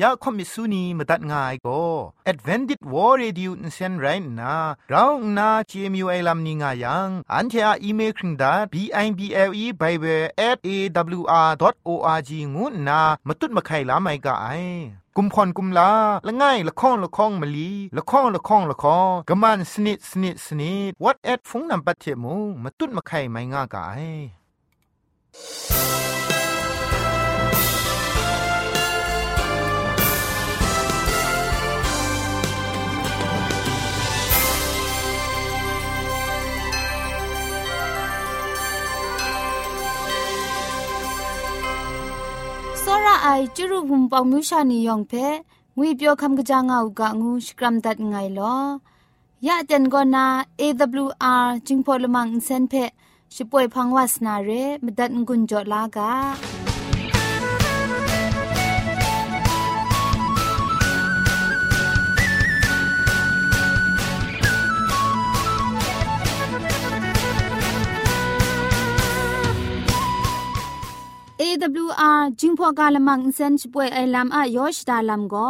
อยากคอมิสุนีมาตัดง่ายก็ Advented War Radio นเซนไรน่ะเราหน้า CMU ไอลัมนิงายัง อันเทออีเมลคิงดา b i b l e bible at a w r o r g งูน่ะมาตุ้ดมาไข่ลาไม่กะไอกุมพรกุมลาละง่ายละข้องละข้องมะลีละข้องละข้องละข้องกะมันสนิดสนิดสนิด what at ฟงนำปัจเจมูมาตุ้ดมาไข่ไม่ง่ากะไစောရအိုင်ကျရုဟုံပေါမြူရှာနေယောင်ဖဲငွေပြောคำกะจางเอากะงูสกรัมดัดไงลอยะเต็นก็นา AWR จิงพอลมังอินเซนเพช่วยพังวาสนาเรมดัดงุนจอลากา AWR จิงพอกาลมังอินเซนช่วยไอลัมอะยอชดาลัมก็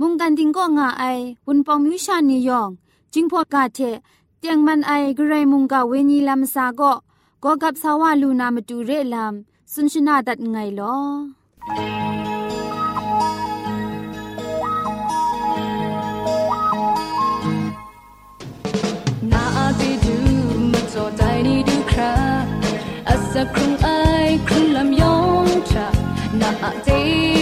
มุงกันติงก็ง่าไอวุนปองมิวชานียองจิงพอกาเทเตียงมันไอกระไรมุงกาเวนีลัมซาก็ก็กับสาวาลูนามาดูเรลัมสุนชนาดัดไงลอนาอาติดูมาจอใจนี่ดูคราอาศักครุง นา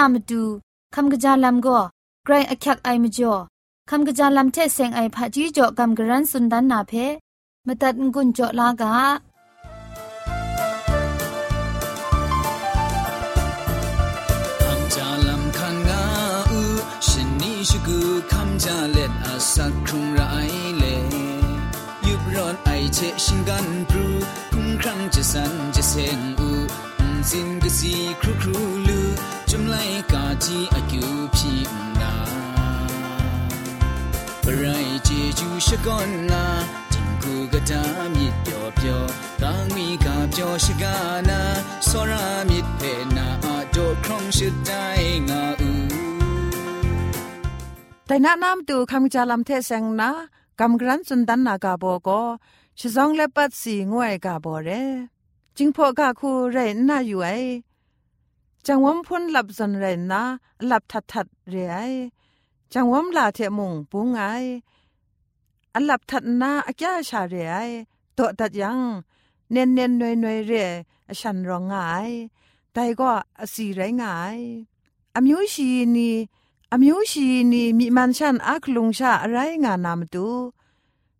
อามาดูคำกระจาลำก็ไกรอักยักไอมจ่อคำกระจาลำเทเซงไอผาจีจ่อคำกระรันสุนดันนาเพมตัดงุนจ่อลากาจาเล็ดอาสักครุงไรเลยุบร้อนไอเชชิงกันปรูคุ้มครั้งจะสันจะเซงอูสินกสีครูครูลู จุมไลกาจีอากิวพีนาปรายเจจูชะกอนนาจิงกูกะตามิดเปียวเปียวกางมีกาเปียวชะกานาสรามิดเพนาอาโดครองชะไดงาอูแต่น้านำตูคำจาลำเทเซงนะกำกรันสุนดันนากาโบก็ชิซองเลปัดสีงวยกาโบเรจิงพอกาคูเรนน่าอยู่ไอ จังวมพุนหลับสนไรนะหลับทัดทัดเรียจังวมลาเทมุงปุงไออันหลับทัดนาอาแกชาเรียตัวตัดยังเน้นเน้นหน่วยหน่วยเรียฉันร้องไงแต่ก็สีไรไงอามิวชีนีอามิวชีนีมีมันฉันอักลุงชาอะไรงานนามตู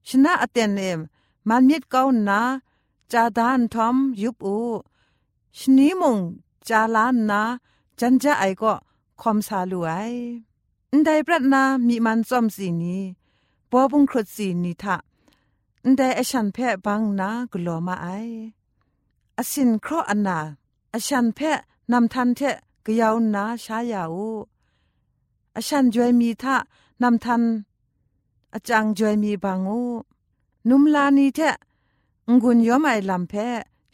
ชนะอเตนเอมมันมิดเก้านาจาดานทอมยุบอูชนีมง จาลานนะจันจะไอก็คอมซาลูไออันใประนามีมันซ่อมสีนี้บัวบุงครดสีนี้ทะอันใดอฉันแพะบังนะกลัวมาไออสินคราอันนาอฉันแพะนำทันเทะกยาวนะชายาวอฉันจวยมีทะนำทันอาจังจวยมีบางอูนุมลานีเทะงุนย้อมไอลำแพะ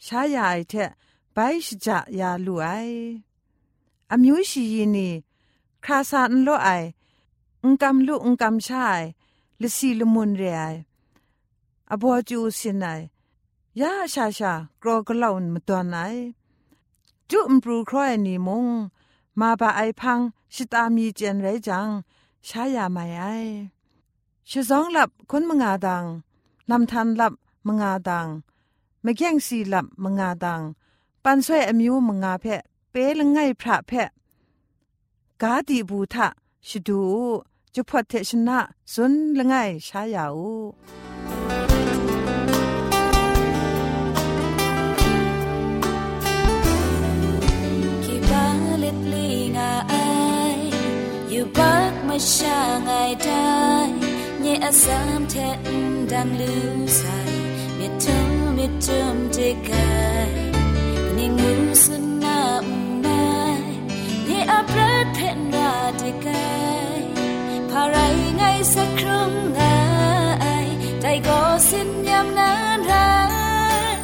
ชายายเทะ ไปชจะยาลุไออามิวชียีนีคราซานโลไออุงกำลุอุงกำชายลิสีลมุนเรไออบัวจูสินไอยาชาชากรอกลาวนมตัวนไอจุมปรูครอยนีมง มาบาไอพังชิตามีเจนไรจังชายาไม่ไอชิซองหลับคนมงาดังนำทันหลับมงาดังไม่แย่งสีหลับมงาดัง ปันสวยอมิวมงาเพะเปลง่ายพระเพะกาดีบูทะชุดูจุพอเทชนะสุนละไงชายาวคิบาเล็ดลีงาไออยู่บักมาชาไงได้เนี่ยอาสามเทนดังลือใส่เมื่อเธอเม่อเธจกัน apret thẹn ra tê cài parai ngai sa krong ngai tai go xin nham nan ra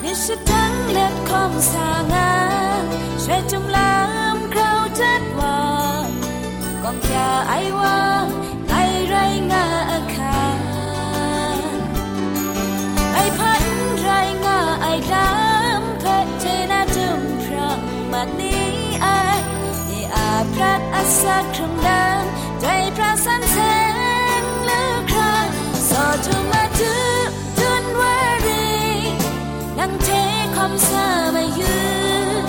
miệt sự tăng let khom sa ngang sẽ chung lam krau chất hoa còn nhà ai wa ักอัสักครั้งเดิมใจพระสันเสนหรือคราสอทุมาถึกจนวารีนังเทคอมซามายืน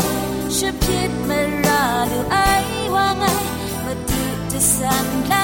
ชื่อพิษมาราหรือไอว่าไงมาดูจะสั่นได้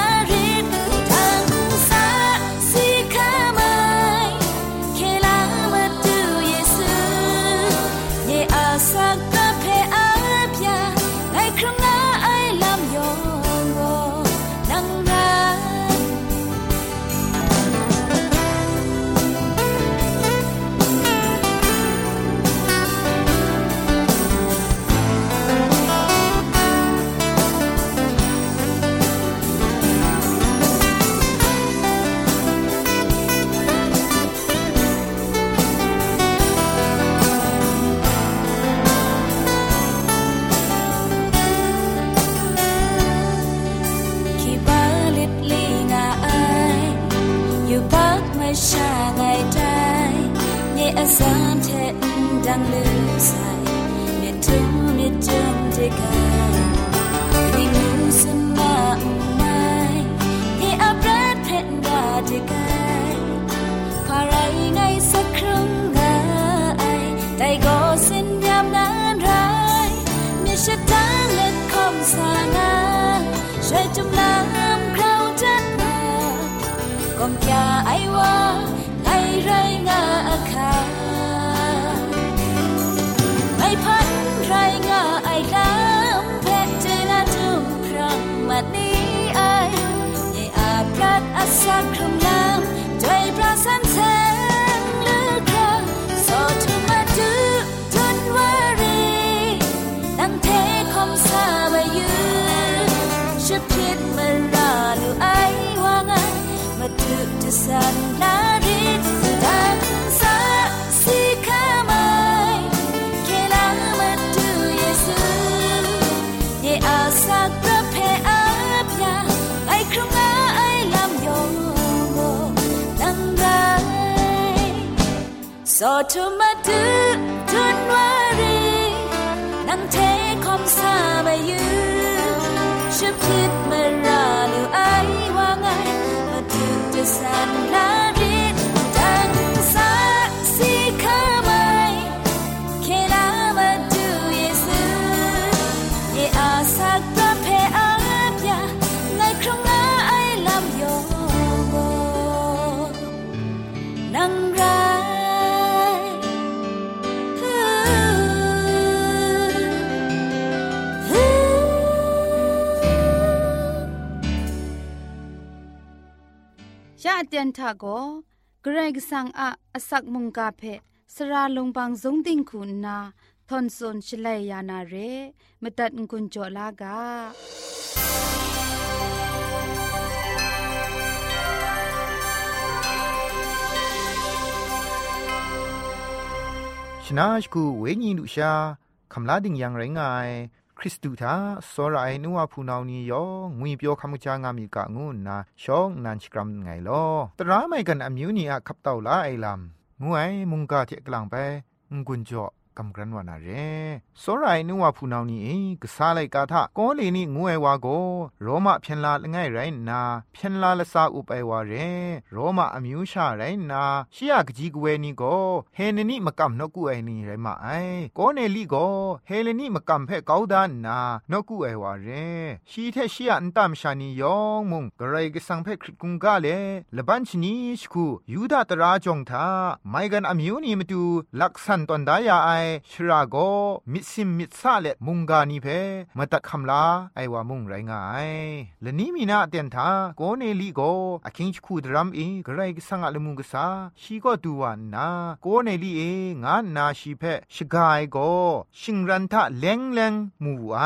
ดอาศักครุ So to my do don't worry นังเทคอมซาบายูชุบคิดมาราลู ชาเตียนทาโกเกรกสังอะอสักมุงกาเพสระลงบางสงติงคุณนาทอนซนชลัยยานาเรมตัดกุญจลากาชนะชกูเวญีดุชาคำลาดิงยังไรงาย คริสตูทาสรายนัวพูนาวนียองุยเปียวคำจางามีกะงูนาชองนันชกรัมไงลอตราไม่กันอมิวนีอะขับเต่าลาไอลำงวยมุงกาเทกลางไปงุนจ่อ กำกรันวานาเรสรายนัวพูนาวนีเอกษาไลกาทะกอเลนี่งวยวาโกโรมาเพียนลาละไงไรนาเพียนลาละซาอุไปวาเรโรมาอมิวชาไรนาชิยากจีกเวนี่โกเฮนนี่มกำนกุไอนี่ไรมาไอกอเนลีโกเฮเลนี่มกำเพ่กาวดานนานกุไอวาเรชีเทชิยอันตามชานียองมุงกระไรก็สังเพ่คริตกุงกาเลละบันชนีชคูยูดาตราจงทาไม่กันอมิวนี่มาดูลักษันตอนดายาไอ ชราโกมิซิมมิซาเลมุงกานีเพมาตัดคำลาไอวามุงไรงายและนี้มีนาเตียนทาโกเนลีโกอคิงชคูดรัมเอกระไรกสังอะลมุงกษาชีก็ดูวานาโกเนลีเองานนาชีเพชกายโกชิงรันทะเลงเลงมูไอ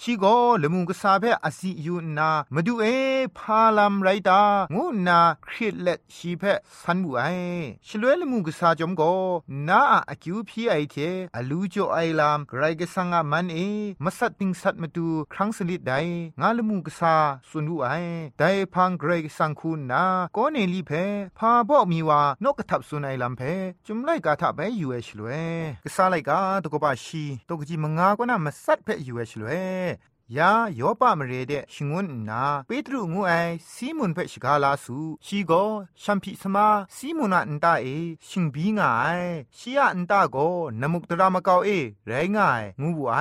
ชีโกลมุงกษาเพอสิยูนามาดูเอพาลัมไรตางูนาคริตเลชีเพสันบูไอชลวยลมุงกษาจอมโกนาอะคิวพีไอเทอลูจ่อไอลามไกรก็สังอามันเอมาสัตติงสัตมาดูครั้งสลิดใดงาลมุกษาสุนุไอไดพังไกรกสังคูนาโกเนลีเพพาบอกมีว่านกกระทับสุนไอลามเพจุมไลกาทะไปอยู่เอชลวยกษาไลกาตกบาชีตกจีมงากว่านามาสัตเพอยู่เอชลวย ยาโยปามเรเดชิงวนนาเปตรุงูไอซีมุนเฟชิกาลาสูชีโกชัมพิสมาซีมุนาอันตาเอชิงบีงาไอชียอันตาโกนมุกตรามะกาวเอไรงายงูบูไอ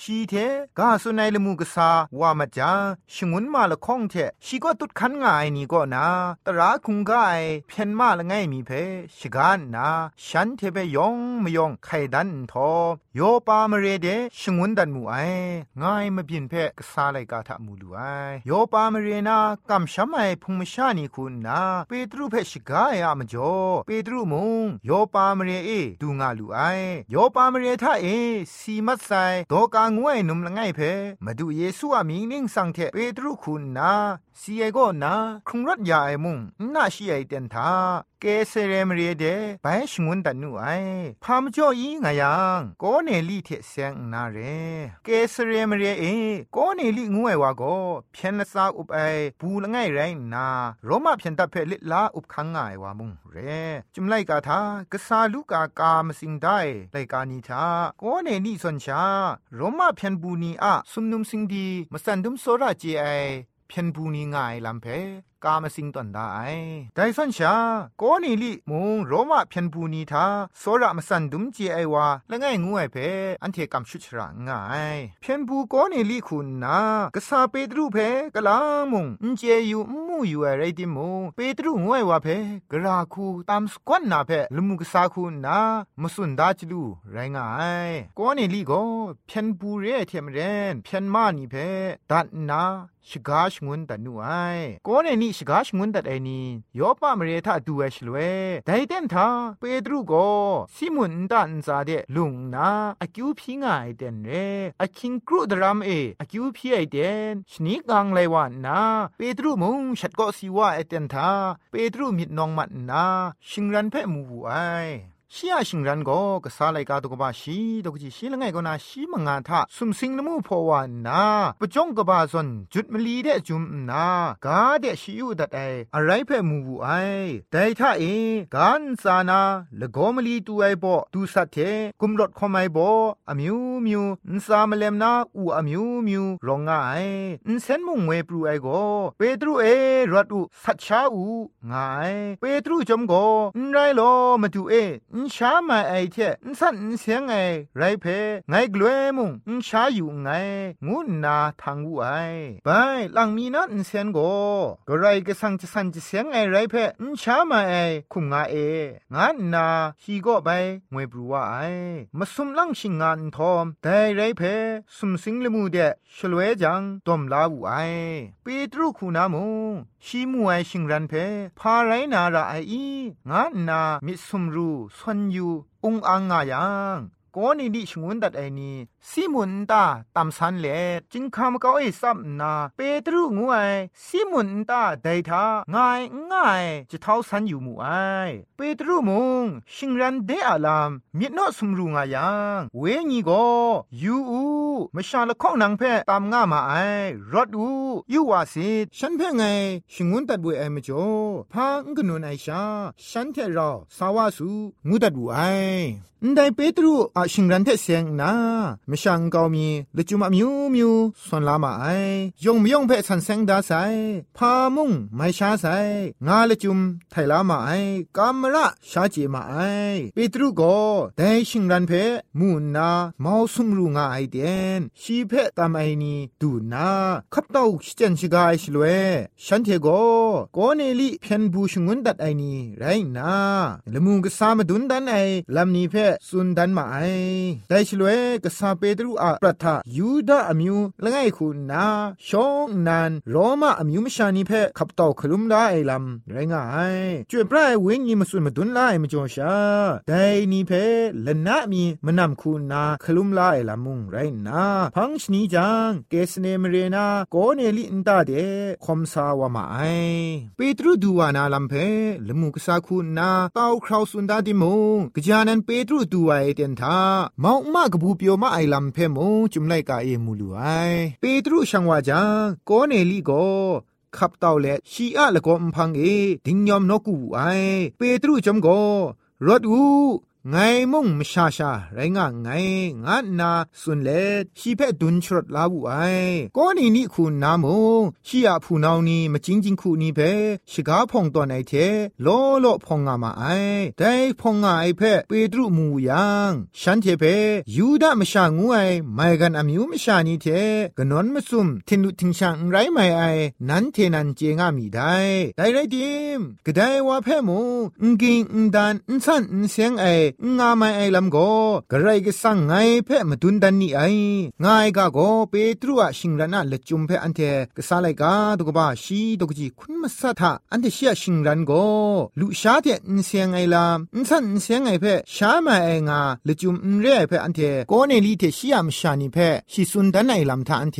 ชีเทกาสุนัยละมูกษาวามาจาชิงวนมาละข้องเทชีก็ตุดคันงายนี่ก็นาตราคุงกาไอเพียนมาละไงมีเพชกานนาฉันเทเปยองมยองไขดันทอโยปามเรเดชิงวนดันมูไอง่ายมาบินเพกษาไลกาทะมูลูไอโยปามเรนากำช้ำไอพุงมชานีคุณนาเปตรูเพชกายอะมจ่อเปตรูมุงโยปามเรเอดูงาลูไอโยปามเรทะเอสีมัดไซดอกางวยนุมละไงเพมาดูเยซูอะมิงนิงสังเทเปตรูคุณนาซีเอโกนาคงรัดยาไอมุงน่าชีไอเตนทาเกเรเรมเรเดบายชงวนดันนูไอพามจ่ออีงายังโกเนลี่เทเซงนาเรเกเรเรมเรเอโกเนลี่งวยวาโกเพียนซาอุบไอบูละายไรนาโรมาเพียนตัเพลิลาอุบคังไงวามุงเรจุมไลกาทากษาลูกากามสิงได้ไลกานีทาโกเนลี่สนชาโรมาเพียนบูนีอะสุมนุมสิงดีมสันดุมโซราเจไอเพียนบูนีง่ายลำเพ กามาสิงตอนได้ไดสันชาโกนีลิมุงโรมาเพียนบูนีทาโซระมาสันดุมเจไอวาละไงงูไอเพอันเทกัมชุชระง่ายเพียนบูโกนีลิคุณนากษาเปตรูเพกลามุงเจยูมูอยู่อะไรดิมูเปตรูงูไอวาเพกราคูตามสกวนนาเพลมุกษาคุณนามสุนดาจลูไรง่ายโกนีลิโกเพียนบูเรเทมเรนเพียนมานีเพดัดนา ชกาชงุนตันนูไอโกเนนี่ชกาชงุนตัดไอนี่ยอปามเรทาดูเอชลเวไดเดนทาเปดรูโกซิมุนตันซาเดลุงนาอคิวพิงไอเดนเรอคิงกรูดรามเออคิวพีไอเดนชนิกังไลวานนาเปดรูมุงชัดก็สิว่าไอเดนทาเปดรูมิดนองมัดนาชิงรันเพ่มูไอ ชียชิงรันก็กษาไลกาตกบาชีตกจีชีละไงก็นาชีมงานทาสุมสิงนมูพอวานาปจงกบาซอนจุดมลีเดจุมนากาเดชิยูดัดไออะไรเพ่มูบูไอแต่ถ้าเอกันสานาละกอมลีตูไอบ่ตูสัตเทกุมรถคอมไอบ่อมิวมิวนสามเลมนาอูอมิวมิวรองไงนเซนมุงเวปรูไอโกเปตรูเอรัดอูสัชชาอูไงเปตรูจมโกนไรโลมาดูเอนชามาไอเทนสันเสียงไอไรเพไงกลัวมุงนชาอยู่ไงงูนาทางวูไอไปหลังมีนันเสียงโกก็ไรก็สังจะสันจะเสียงไอไรเพนชามาไอคุมงาเองานนาฮีก็ไปงวยบรัวไอมาสุมลังชิงงานทอมแต่ไรเพสุมสิงละมูเดชลเวจังตอมลาวูไอเปตรุคูนามุง ชีมวยชิงรันเพพาไรนาราไออีงานนามิสุมรูซอนยูอุงอังงายัง ก็นี่ดิชงวนดัดไอนี่ซิมุนตาตำสันเลจิงคำก็ไอซับนาเปตรูงวยซิมุนตาไดทาง่ายง่ายจะเท้าสันอยู่มูไอเปตรูมงชิงรันเดอาลามมิดนอสมรูงายังเวญีก็ยูอูมชาละข้องนังเพตามง่ามาไอรถอูยูวาสิฉันเพ่ไงชงวนตัดบุยไอมจ่อพางกนุนไอชาฉันเทรอสาวาสูงูตัดบุไอได้เปตรูอาชิงรันเทเสียงนาไม่ช่างเกามีละจุมามิวมิวส่วนลามาไอยงมยงเพ่สันเซงดาไซพามุงไม่ช้าไซงาละจุมไทลามาไอกามระชาเจมาไอเปตรูก็ได้ชิงรันเพ่มูนาเมาสุมรูงาไอเดนชีเพ่ตามไอนีดูนาขับเต้าชิเจนชิกายชลเวฉันเทโกโกเนลิเพียนบูชงุนดัดไอนีไรนาละมุงก็สามดุนดันไอลำนี้เพ่สุนดันมาไอได้ชลเวกษาเปตรูอะปรัทะยูดาอมิวละไงคุณนาชองนันโรมาอมิวมชานีเพขับต่อคลุมได้ไอลำไรงายจวยปลายเวงยีมาสุนมาดุนไลมจอชาได้นี่เพละนะมีมนำคุณนาคลุมลาไอลำมุงไรนาพังชนีจังเกสเนมเรนาโกเนลินตาเดคอมสาวามาไอเปตรูดูวานาลำเพละมุกษาคุณนาเต้าคราวสุนดาดิมงกจานันเปตรูดูไอเทียนทาเมามากบูเปียวมาไอลำเพมงจุมไลกาเอมูลูไอเปตรูช่างว่าจังโกเนลีโกขับเต่าและชีอะละก็มพังเอดิงยอมนกูไอเปตรูจมโกรถอู ไงมุ่งมชาชาไรงะไงงะนาสุนเลชีเพดุนชรดลาบุไอก็นี่นี่คุณนามุชียผู้นาวนี่มาจริงจิงคูนี่เพชิกาพองตัวไหนเทโลโลพองงามาไอได้พองงาไอเพเปตรุมูยังฉันเทเพยูดามชางูไอไม่กันอามิวมชานี่เทกนนมาซุมทินุทิงช่างไรไม่ไอนั้นเทนันเจงามีได้ได้ไรดิมก็ได้ว่าเพมูงกิงงดันงสันงเสียงไองาไม่ไอลำโกกระไรก็สั่งไงเพ่มาดุนดันนี่ไอง่ายกะโกเปตรัวชิงรันอะละจุมเพ่อันเทก็สาไลกาตุกบ้าชีตุกจีคุณมาสัทะอันเทเชียชิงรันโกลุชาเทนเสียงไอลามนสันเสียงไอเพ่ชามาไองาละจุมเรเพ่อันเทโกเนลีเทเชียมชานิเพ่ชิสุนดันไอลำทาอันเท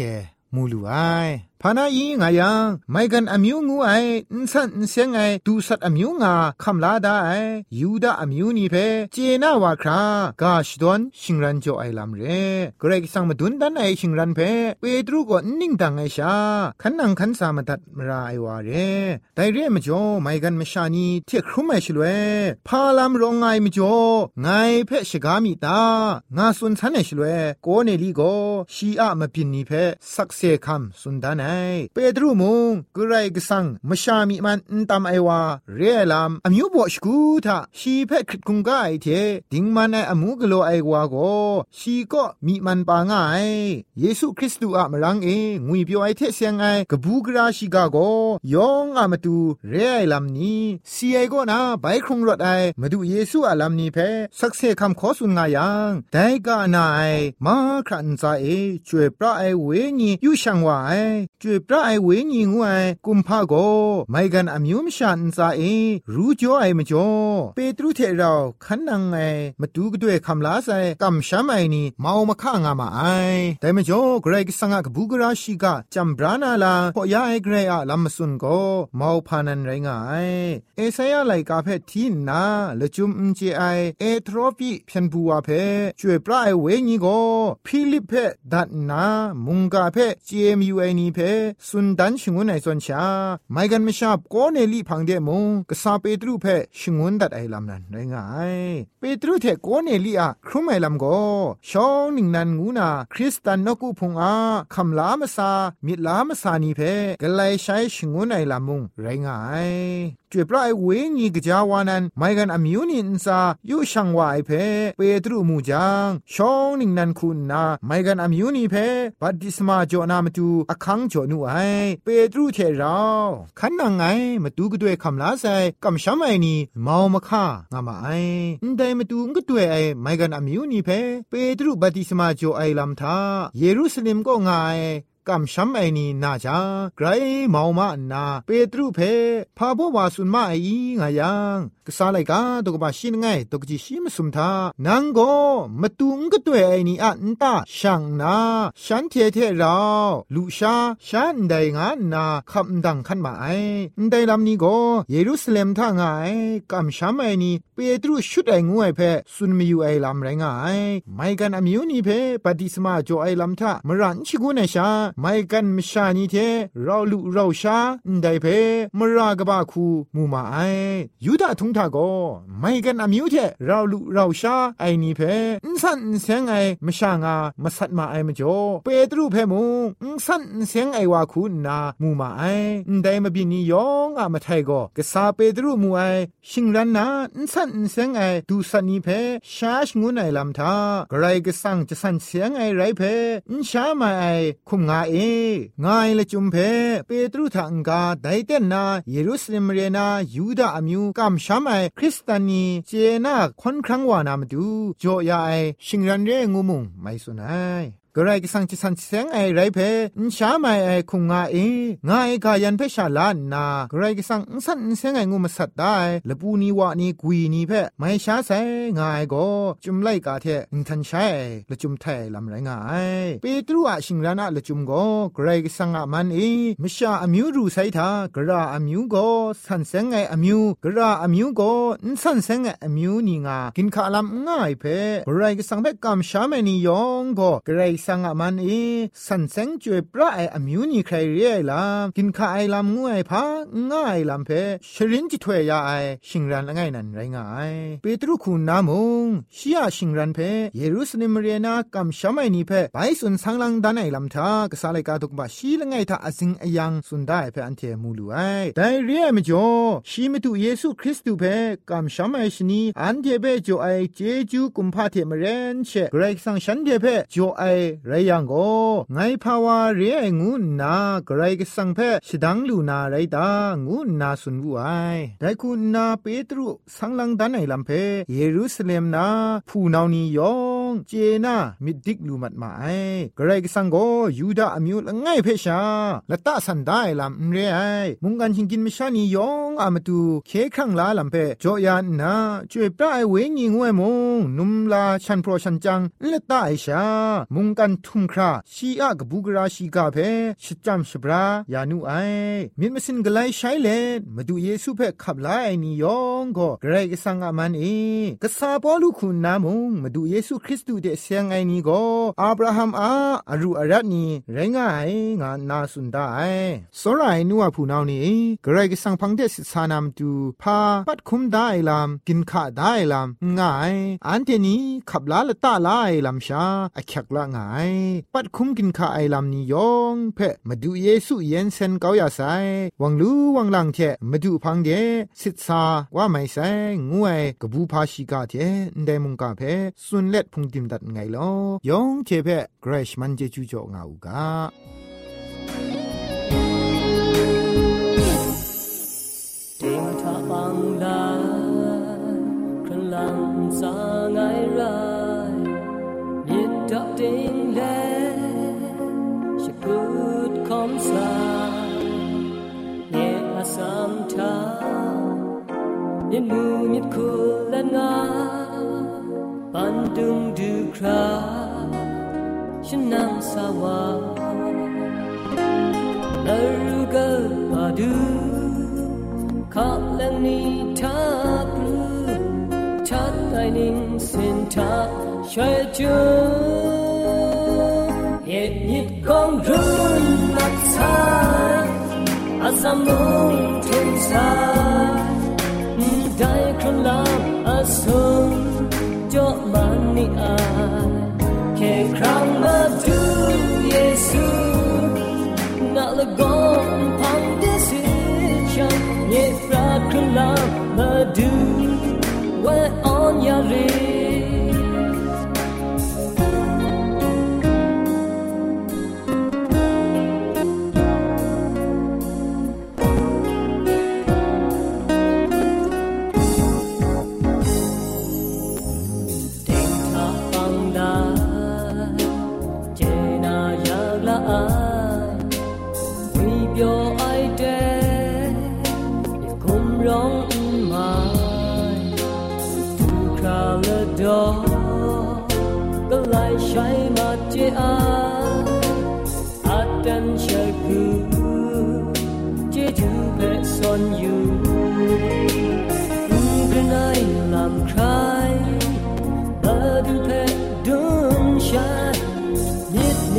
มูลูไอ พานาอีงายังไม่กันอมิวงูไออินสันเสียงไอดูสัตอมิวงาคำลาดาไอยูดาอมิวนีเพเจนาวาครากาชดอนชิงรันโจไอลำเรเกรกสังมาดุนดันไอชิงรันเพเปตรูก็นิ่งดังไอชาขันนังขันสามาตัดมราไอวาเรไดเรมจ่อไม่กันมชานีเที่ยครุมไอชลเวพาลามรองไงมจ่อไงเพชกามีตางาสุนทันไอชลเวโกเนลีโกชีอะมาปินนีเพสักเซคัมสุนดานไเปตรูมุงกไรกสังมชามีมันตามไอวาเรียลามอมิวบอชกูทาชีเพคริตคุงกาไอเทดิงมันไออมูกโลไอวาโกชีก็มีมันปางายเยซูคริสต์อะมรังเองุยเปียวไอเทเสียงไอกบูกราชิกาโกยองอะมาตูเรียไอลามนี้ซีไอก็นาไปคงรถไอมาดูเยซูอะลามนี้เพสักเซคำขอสุนงายังแต่กานาไอมาครันซาเอช่วยพระไอเวญียูช่างว่าไอช่วยพระไอเวญีงวยกุมภาโกไม่กันอมิวมชันซาเอรู้จ่อไอมจ่อเปตรุเทเราขันนังไอมาดูกด้วยคำลาไซกำช้ำไอนี่เมามาข้างามาไอแต่มจ่อเกรกสังกบูกราชิกาจำบรานาลาพอยาไอเกรอะลำสุนโกเมาพานันไรงายเอเซยาไลกาเพทีนาละจุมอุจไอเอทรอปีเพียนบัวเพช่วยปลายเวญีโกฟิลิปเพดัดนามุงกาเพเจมยูไอนีเพสุนดันชงวนไอซอนชาไม่กันไม่ชอบก็เนลีพังเดมงกษาเปตรูเพชงวนดัดไอลำนั้นไรงายเปตรูเทโกเนลีอะครุมไอลำก็ชองนิงนันงูนาคริสตันนกุพงอาคำลามซามิลามซานีเพกไลใช้ชงวนไอลำมุงไรงาย จ่วยปลายเวงีกจาวานันไม่กันอมิวนินซายูช่างวายเพเปตรูมูจังชองนิงนันคุณนาไม่กันอมิวนีเพบัดดิสมาจอนามตูอคังจอนูไอเปตรูเทราขันนังไงมาดูก็ด้วยคำลาไซกำช้ำไอนี่มาวมาค่างามาไอแต่มาดูก็ด้วยไอไม่กันอมิวนีเพเปตรูบัดดิสมาจอไอลำทาเยรูซาเล็มก็ง่าย กำช้ำไอนี่นาจาไกรเมามานาเปตรูเพพาบวาสุนมาไองายังกษาไลกาตกบาชินไงตกจิชิมสุมทานังโกมตุงกตัวไอนี่อันตาช่างนาฉันเทเทเราลูชาฉันได้งานนาคำดังขันมาไอได้ลำนี้โกเยรูซาเล็มท่างายกำช้ำไอนี่เปตรูชุดไองวยเพสุนมีอยู่ไอลำไรงายไม่กันอมิวนี่เพปฏิสมาจ่อไอลำทามรันชิกุนชาไม่กันมชานีเทเราลุเราชาได้เพมรากบาคูมูมาไอยูดาทุงทาโกไม่กันอามิวเทเราลุเราชาไอนี่เพอินสันเสียงไอมชางามาสัตมาไอมจ่อเปตรูเพมูอินสันเสียงไอวาคูนามูมาไอได้มาบินียองอะมาไทโกกษาเปตรูมูไอชิงรันนาอินสันเสียงไอดูสันนีเพชาชงุนไอลำทากรก็สังจะสันเสียงไอไรเพอินชามาไอคุมงาเองายละจุมเพเปตรุทังกาไดเตนนาเยรูซาเล็มเรนายูดาอมิวกัมชามไอคริสตานีเจนาค่อนครั้งวานามดูโจยาไอชิงรันเรงูมุงไม่สุนัย กระไรก็สังจิสันเซงไอไรเพนชาไม่ไอคุงงาเองาเอกายันเพชาลานนากระไรก็สังสันเซงไองูมาสัตได้ละปูนีวานีกุยนีเพไม่ชาเซงาไอก็จุมไลกาเทอินทันใช้ละจุมไทยลำไรงายเปตรูอะชิงรานะละจุมก็กระไรก็สังอามันเอมชาอมิวรูไซทากระอมิวก็สันเซงไออมิวกระอมิวก็อินสันเซงไออมิวนีงากินข้าลำง่ายเพกระไรก็สังเพกำชาไม่นิยองก็กระไรสังอามันเอสันเซงจวยปลาไออมิวนีใครเรียลากินข้าไอลำงวยพาง่ายลำเพชรินจิถวยยาไอชิงรันละไงนันไรง่ายเปตรุคุณนามงชียชิงรันเพเยรูซาเล็มเรียนากำชามนีเพไปสุนสังลังดันไอลำทากษาเลกาตุกบะชีละไงทาอสิงอยังสุนได้เพอันเทมูลูไอแต่เรียมจ่อชีมตุเยซูคริสต์เพกำชมไอชนีอันเทเปจ่อไอเจจูกุมพาเทมเรนเชเกรกสังฉันเทเพจ่อไอไรยังก็ไงภาวาเรียงูนากรก็สังเพชดังลูนาไรตางูนาสุนวุไอแต่คุณนาเปตรุสังลังดันไอลำเพเยรูซาเล็มนาผู้นานียอ งเจนามิดิกลูมัดมาไอกระไรกสังโกยูดาอมิวละไงเพชาละตาสันได้ลัมเรไอมุงกันชิงกินมชานียองอามาตูเคครั้งลาลัมเพจอยานนาช่วยปลายเวงีงวยมงนุมลาชันโปรชันจังละตาไอชา มุงกันทุมคราชีอะกบูกราชีกาเพชจัมชบรายานุไอมินมสินกไลใช้เลมาดูเยซูเพขับไลนิยองก็กระไรกสังอามันเอกษาปอลูคุณนามงมาดูเยซูคริริสตูเดเซียงไงนี้ก็อับราฮัมอาอรูอารัตนีไรงายงานาสุนได้สรายนัวผู้นานี้กระไรก็สังพังเดสิสานามตูพาปัดคุมได้ลำกินข้าได้ลำง่าย อันเทนี้ขับลาละตาลายลำชาอคักละง่าย ปัดคุมกินข้าไอลำนี้ยองเพ่มาดูเยซูเย็นเซนเกาอยาไซวังรู้วังลังเทมาดูพังเดสิทธาว่าไม่ใช่งวยกบูพาชิกาเทนไดมุงกาเพสุนเล็ดพุงติมดัดไงลอยองเทเพเกรชมันเจจูจ่องาอูกาติงทาบังลาครันลังสาไงไรยิดดับติงเลชิพูดคอมสาเนอาสามทายินมูมิดคูละงาปันดุงดู คราฉันนั่งสาวานรูกาปาดูขาบลังนี้ทากรู้ทัดไอนิ่งสินทัช่วยจูเหตุยิดของรุ่นนักชาอาสามงทุนสาได้ครั้งลาอาสมจอมันนี่อา love, the do, we're on your ring.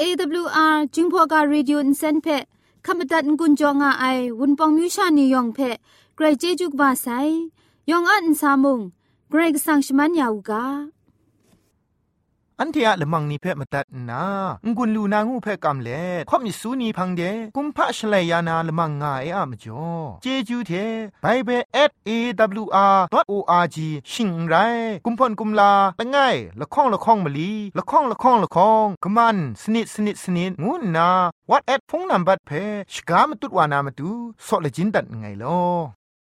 AWR จึงพอกา radio อินเซนเพขมตัดกุญจงอาไอวุนปองมิวชานียองเพเกรเจจุกบาไซยองอันซามุง เกรกสังชมันยาวกาอันเทียละมังนิเพ่มาตัดนางุนลูนางูเพ่กำเล่ข่อมิสูนีพังเดกุมพะชเลยานาละมังงาเออะมจ่อเจจูเทไบเบิล @awr.org ชิงไรกุมพ่นกุมลาละง่ายละข้องละข้องมะลีละข้องละข้องละข้องกะมันสนิดสนิดสนิดงูนาวัดแอดพงนัมบัดเพชกามตุดวานามตุซอเลจินดัดไงลอ